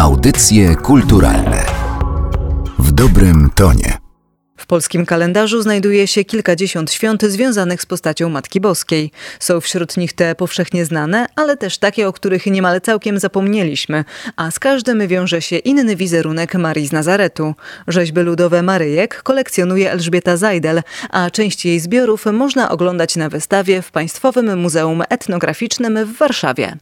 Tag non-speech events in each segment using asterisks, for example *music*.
Audycje kulturalne w dobrym tonie. W polskim kalendarzu znajduje się kilkadziesiąt świąt związanych z postacią Matki Boskiej. Są wśród nich te powszechnie znane, ale też takie, o których niemal całkiem zapomnieliśmy, a z każdym wiąże się inny wizerunek Marii z Nazaretu. Rzeźby ludowe Maryjek kolekcjonuje Elżbieta Zajdel, a część jej zbiorów można oglądać na wystawie w Państwowym Muzeum Etnograficznym w Warszawie.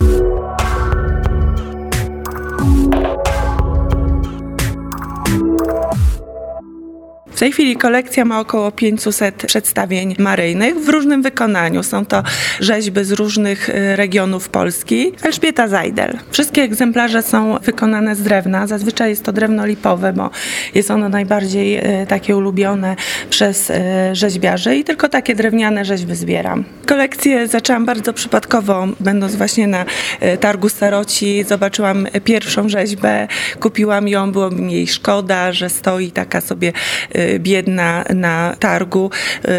W tej chwili kolekcja ma około 500 przedstawień maryjnych w różnym wykonaniu. Są to rzeźby z różnych y, regionów Polski. Elżbieta Zajdel. Wszystkie egzemplarze są wykonane z drewna. Zazwyczaj jest to drewno lipowe, bo jest ono najbardziej y, takie ulubione przez y, rzeźbiarzy i tylko takie drewniane rzeźby zbieram. Kolekcję zaczęłam bardzo przypadkowo, będąc właśnie na targu Staroci. Zobaczyłam pierwszą rzeźbę, kupiłam ją, było mi jej szkoda, że stoi taka sobie biedna na targu,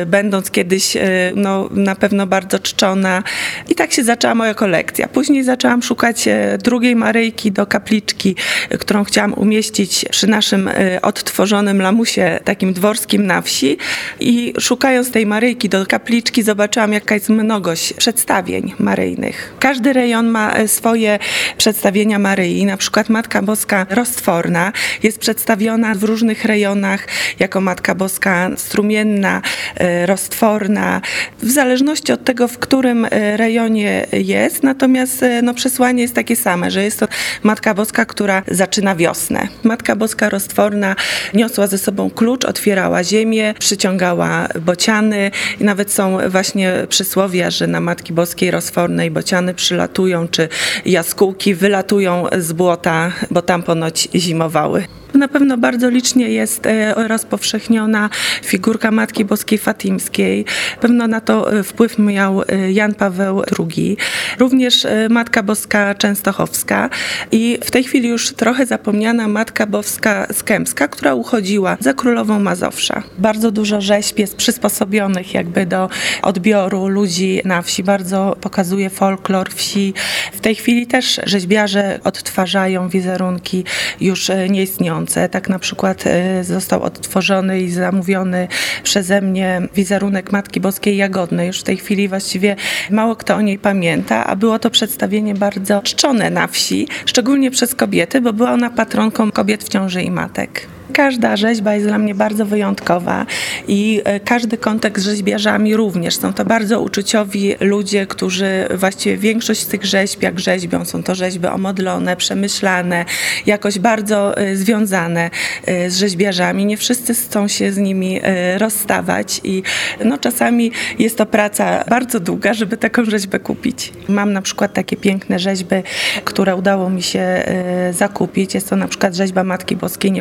y, będąc kiedyś y, no, na pewno bardzo czczona. I tak się zaczęła moja kolekcja. Później zaczęłam szukać e, drugiej Maryjki do kapliczki, którą chciałam umieścić przy naszym e, odtworzonym lamusie takim dworskim na wsi. I szukając tej Maryjki do kapliczki zobaczyłam jaka jest mnogość przedstawień maryjnych. Każdy rejon ma e, swoje przedstawienia Maryi. Na przykład Matka Boska Roztworna jest przedstawiona w różnych rejonach jako jako Matka Boska strumienna, e, roztworna, w zależności od tego, w którym e, rejonie jest. Natomiast e, no, przesłanie jest takie same, że jest to Matka Boska, która zaczyna wiosnę. Matka Boska roztworna niosła ze sobą klucz, otwierała ziemię, przyciągała bociany i nawet są właśnie przysłowia, że na Matki Boskiej roztwornej bociany przylatują, czy jaskółki wylatują z błota, bo tam ponoć zimowały. Na pewno bardzo licznie jest e, rozpowszechniona figurka Matki Boskiej Fatimskiej. Pewno na to e, wpływ miał e, Jan Paweł II. Również Matka Boska Częstochowska i w tej chwili już trochę zapomniana Matka Boska Skępska, która uchodziła za królową Mazowsza. Bardzo dużo rzeźb jest przysposobionych jakby do odbioru ludzi na wsi. Bardzo pokazuje folklor wsi. W tej chwili też rzeźbiarze odtwarzają wizerunki już nieistniejące tak na przykład e, został odtworzony i zamówiony przeze mnie wizerunek Matki Boskiej Jagodnej. Już w tej chwili właściwie mało kto o niej pamięta, a było to przedstawienie bardzo czczone na wsi, szczególnie przez kobiety, bo była ona patronką kobiet w ciąży i matek. Każda rzeźba jest dla mnie bardzo wyjątkowa i e, każdy kontakt z rzeźbiarzami również. Są to bardzo uczuciowi ludzie, którzy właściwie większość z tych rzeźb, jak rzeźbią, są to rzeźby omodlone, przemyślane, jakoś bardzo e, związane e, z rzeźbiarzami. Nie wszyscy chcą się z nimi rozstawać i no, czasami jest to praca bardzo długa, żeby taką rzeźbę kupić. Mam na przykład takie piękne rzeźby, które udało mi się zakupić. Jest to na przykład rzeźba Matki Boskiej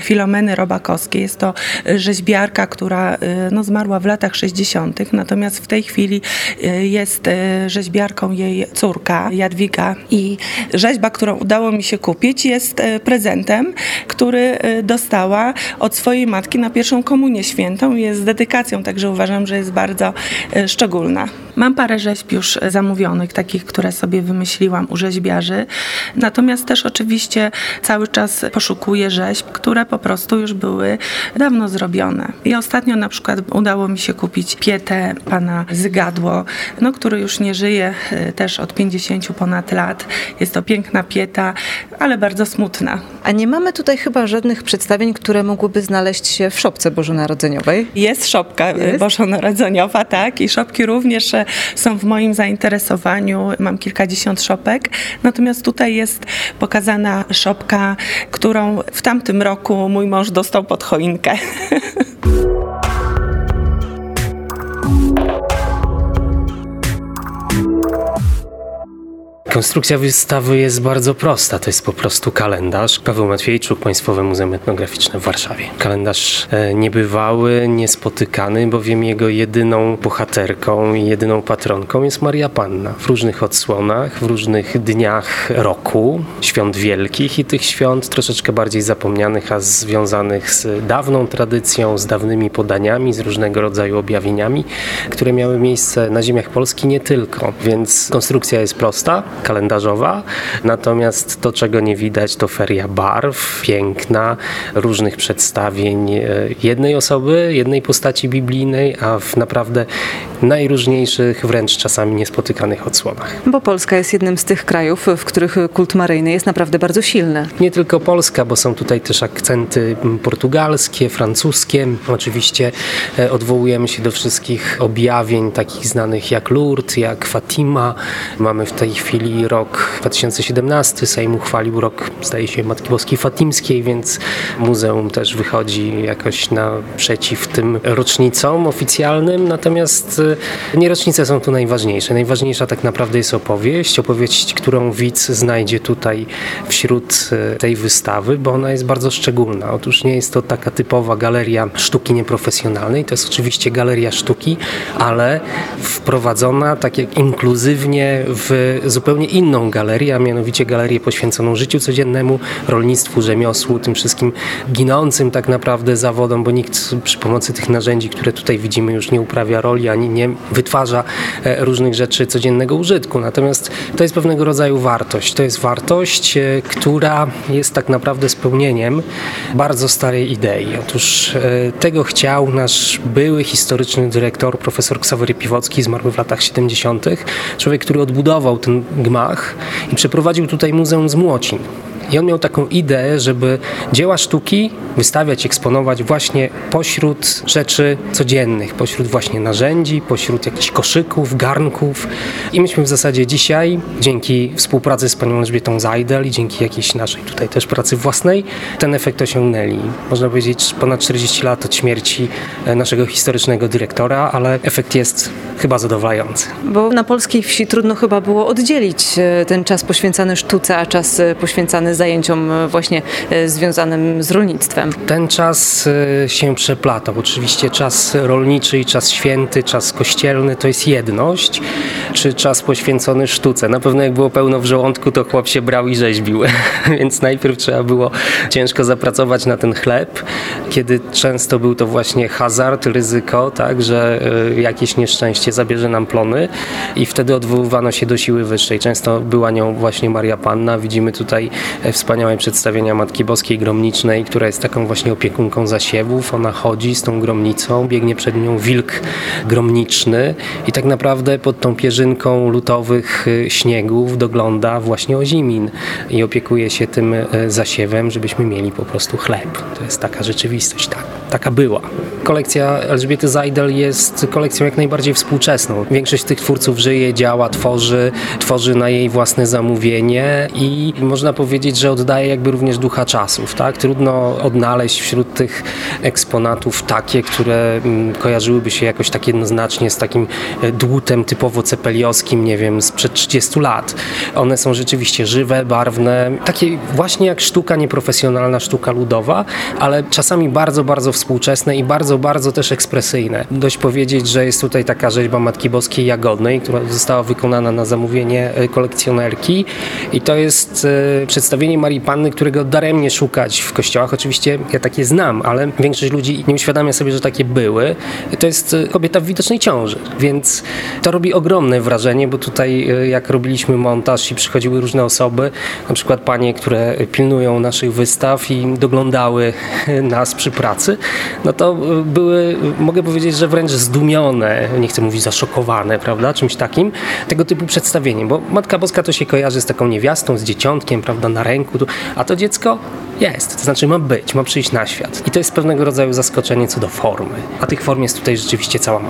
Filomeny Robakowskiej. Jest to rzeźbiarka, która y, no, zmarła w latach 60., natomiast w tej chwili y, jest y, rzeźbiarką jej córka Jadwiga i rzeźba, którą udało mi się kupić jest prezentem, który dostała od swojej matki na pierwszą komunię świętą jest z dedykacją, także uważam, że jest bardzo szczególna. Mam parę rzeźb już zamówionych, takich, które sobie wymyśliłam u rzeźbiarzy, natomiast też oczywiście cały czas poszukuję rzeźb, które które po prostu już były dawno zrobione. I ostatnio na przykład udało mi się kupić pietę pana Zygadło, no, który już nie żyje y, też od 50 ponad lat. Jest to piękna pieta, ale bardzo smutna. A nie mamy tutaj chyba żadnych przedstawień, które mogłyby znaleźć się w szopce bożonarodzeniowej? Jest szopka y, Jest? bożonarodzeniowa, tak. I szopki również y, są w moim zainteresowaniu. Mam kilkadziesiąt szopek. Natomiast tutaj jest pokazana szopka, którą w tamtym roku roku mój mąż dostał pod choinkę. *laughs* Konstrukcja wystawy jest bardzo prosta. To jest po prostu kalendarz. Paweł Matwiejczuk, Państwowe Muzeum Etnograficzne w Warszawie. Kalendarz e, niebywały, niespotykany, bowiem jego jedyną bohaterką i jedyną patronką jest Maria Panna. W różnych odsłonach, w różnych dniach roku, świąt wielkich i tych świąt troszeczkę bardziej zapomnianych, a związanych z dawną tradycją, z dawnymi podaniami, z różnego rodzaju objawieniami, które miały miejsce na ziemiach Polski nie tylko. Więc konstrukcja jest prosta, kalendarzowa, natomiast to, czego nie widać, to feria barw, piękna, różnych przedstawień e, jednej osoby, jednej postaci biblijnej, a w naprawdę najróżniejszych, wręcz czasami niespotykanych odsłonach. Bo Polska jest jednym z tych krajów, w których kult maryjny jest naprawdę bardzo silny. Nie tylko Polska, bo są tutaj też akcenty portugalskie, francuskie. Oczywiście e, odwołujemy się do wszystkich objawień takich znanych jak Lourdes, jak Fatima. Mamy w tej chwili rok 2017. Sejm uchwalił rok, zdaje się, Matki Boskiej Fatimskiej, więc muzeum też wychodzi jakoś naprzeciw tym rocznicom oficjalnym. Natomiast e, nie rocznice są tu najważniejsze. Najważniejsza tak naprawdę jest opowieść. Opowieść, którą widz znajdzie tutaj wśród e, tej wystawy, bo ona jest bardzo szczególna. Otóż nie jest to taka typowa galeria sztuki nieprofesjonalnej. To jest oczywiście galeria sztuki, ale wprowadzona tak jak inkluzywnie w zupełnie inną galerię, a mianowicie galerię poświęconą życiu codziennemu, rolnictwu, rzemiosłu, tym wszystkim ginącym tak naprawdę zawodom, bo nikt przy pomocy tych narzędzi, które tutaj widzimy, już nie uprawia roli, ani nie wytwarza e, różnych rzeczy codziennego użytku. Natomiast to jest pewnego rodzaju wartość. To jest wartość, e, która jest tak naprawdę spełnieniem bardzo starej idei. Otóż e, tego chciał nasz były historyczny dyrektor, profesor Ksawery Piwocki, zmarły w latach 70. Człowiek, który odbudował ten gmach i przeprowadził tutaj Muzeum z Młocin. I on miał taką ideę, żeby dzieła sztuki wystawiać, eksponować właśnie pośród rzeczy codziennych, pośród właśnie narzędzi, pośród jakichś koszyków, garnków. I myśmy w zasadzie dzisiaj, dzięki współpracy z panią Elżbietą Zajdel i dzięki jakiejś naszej tutaj też pracy własnej, ten efekt osiągnęli. Można powiedzieć ponad 40 lat od śmierci e, naszego historycznego dyrektora, ale efekt jest chyba zadowalający. Bo na polskiej wsi trudno chyba było oddzielić e, ten czas poświęcany sztuce, a czas e, poświęcany zajęciom e, właśnie e, związanym z rolnictwem. Ten czas e, się przeplatał. Oczywiście czas rolniczy i czas święty, czas kościelny to jest jedność, czy czas poświęcony sztuce. Na pewno jak było pełno w żołądku, to chłop się brał i rzeźbił. *laughs* Więc najpierw trzeba było ciężko zapracować na ten chleb, kiedy często był to właśnie hazard, ryzyko, tak, że jakieś nieszczęście zabierze nam plony i wtedy odwoływano się do siły wyższej. Często była nią właśnie Maria Panna. Widzimy tutaj wspaniałe przedstawienia Matki Boskiej Gromnicznej, która jest taką właśnie opiekunką zasiewów. Ona chodzi z tą gromnicą, biegnie przed nią wilk gromniczny i tak naprawdę pod tą pierzynką lutowych y, śniegów dogląda właśnie Ozimin i opiekuje się tym y, zasiewem, żebyśmy mieli po prostu chleb. To jest taka rzeczywistość, tak, taka była. Kolekcja Elżbiety Zajdel jest kolekcją jak najbardziej współczesną. Większość tych twórców żyje, działa, tworzy, tworzy na jej własne zamówienie i można powiedzieć, że oddaje jakby również ducha czasów. Tak? Trudno odnaleźć wśród tych eksponatów takie, które mm, kojarzyłyby się jakoś tak jednoznacznie z takim e, dłutem typowo cepeliowskim, nie wiem, sprzed 30 lat. One są rzeczywiście żywe, barwne, takie właśnie jak sztuka nieprofesjonalna, sztuka ludowa, ale czasami bardzo, bardzo współczesne i bardzo, bardzo też ekspresyjne. Dość powiedzieć, że jest tutaj taka rzeźba Matki Boskiej Jagodnej, która została wykonana na zamówienie e, kolekcjonerki i to jest e, przedstawienie Marii Panny, którego daremnie szukać w kościołach. Oczywiście ja takie znam, ale większość ludzi nie uświadamia sobie, że takie były. To jest e, w widocznej ciąży, więc to robi ogromne wrażenie, bo tutaj e, jak robiliśmy montaż i przychodziły różne osoby, na przykład panie, które pilnują naszych wystaw i doglądały *laughs* nas przy pracy, no to e, były, mogę powiedzieć, że wręcz zdumione, nie chcę mówić zaszokowane, prawda, czymś takim, tego typu przedstawieniem, bo Matka Boska to się kojarzy z taką niewiastą, z dzieciątkiem, prawda, na ręku, a to dziecko jest, to znaczy ma być, ma przyjść na świat. I to jest pewnego rodzaju zaskoczenie co do formy, a tych form jest tutaj rzeczywiście cała masa.